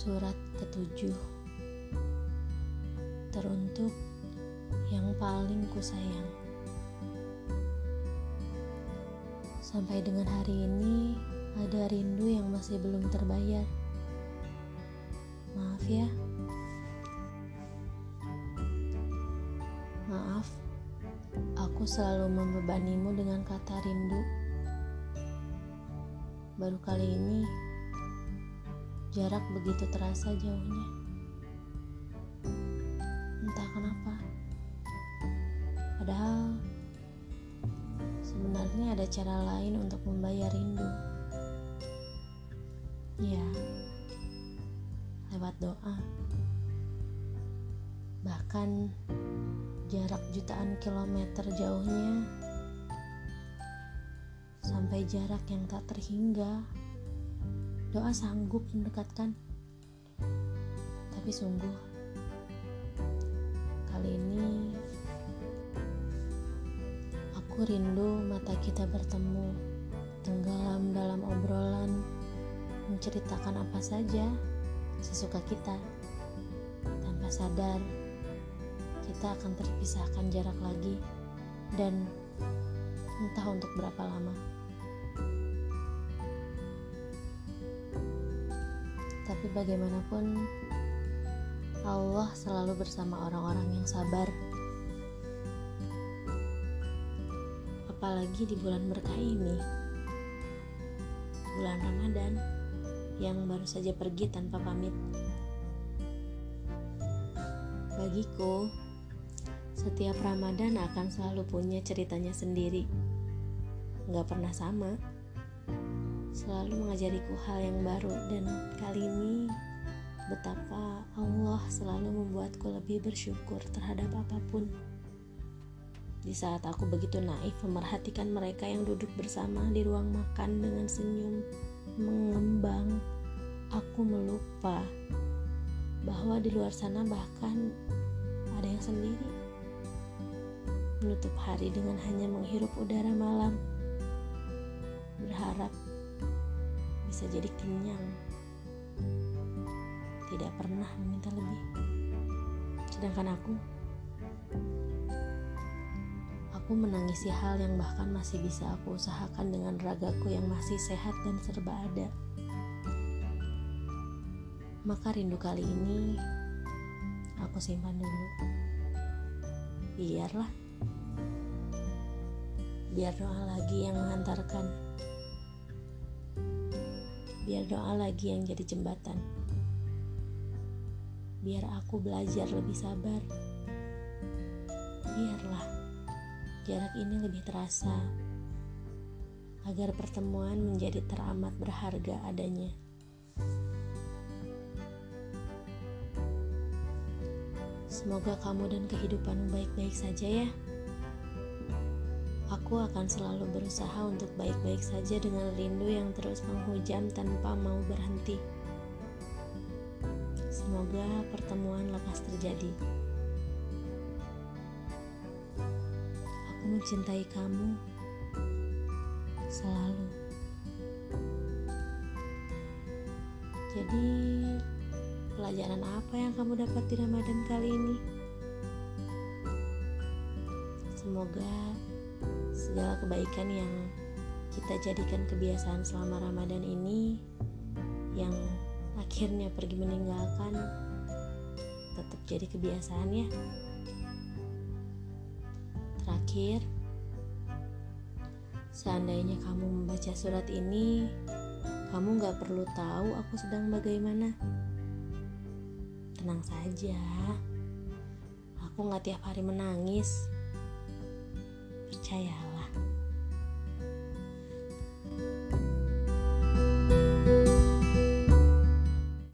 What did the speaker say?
Surat ketujuh. Teruntuk yang paling kusayang. Sampai dengan hari ini Ada rindu yang masih belum terbayar. Maaf ya. Maaf Aku selalu membebanimu dengan kata rindu. Baru kali ini Jarak begitu terasa jauhnya. Entah kenapa. Padahal sebenarnya ada cara lain untuk membayar rindu. Ya, lewat doa. Bahkan jarak jutaan kilometer jauhnya sampai jarak yang tak terhingga doa sanggup mendekatkan. Tapi sungguh, kali ini aku rindu mata kita bertemu, tenggelam dalam obrolan, menceritakan apa saja sesuka kita. Tanpa sadar, kita akan terpisahkan jarak lagi dan entah untuk berapa lama. Tapi bagaimanapun, Allah selalu bersama orang-orang yang sabar. Apalagi di bulan berkah ini, bulan Ramadan yang baru saja pergi tanpa pamit. Bagiku, setiap Ramadan akan selalu punya ceritanya sendiri. Gak pernah sama selalu mengajariku hal yang baru dan kali ini betapa Allah selalu membuatku lebih bersyukur terhadap apa pun. Di saat aku begitu naif memerhatikan mereka yang duduk bersama di ruang makan dengan senyum mengembang, aku melupa bahwa di luar sana bahkan ada yang sendiri. Menutup hari dengan hanya menghirup udara malam. Berharap bisa jadi kenyang. Tidak pernah meminta lebih. Sedangkan aku, aku menangisi hal yang bahkan masih bisa aku usahakan dengan ragaku yang masih sehat dan serba ada. Maka rindu kali ini aku simpan dulu. Biarlah. Biar doa lagi yang mengantarkan biar doa lagi yang jadi jembatan. Biar aku belajar lebih sabar. Biarlah jarak ini lebih terasa agar pertemuan menjadi teramat berharga adanya. Semoga kamu dan kehidupanmu baik-baik saja ya. Aku akan selalu berusaha untuk baik-baik saja dengan rindu yang terus menghujam tanpa mau berhenti. Semoga pertemuan lekas terjadi. Aku mencintai kamu selalu. Jadi, pelajaran apa yang kamu dapat di Ramadan kali ini? Semoga segala kebaikan yang kita jadikan kebiasaan selama Ramadan ini yang akhirnya pergi meninggalkan tetap jadi kebiasaan ya. Terakhir seandainya kamu membaca surat ini kamu gak perlu tahu aku sedang bagaimana. Tenang saja. Aku gak tiap hari menangis 太阳。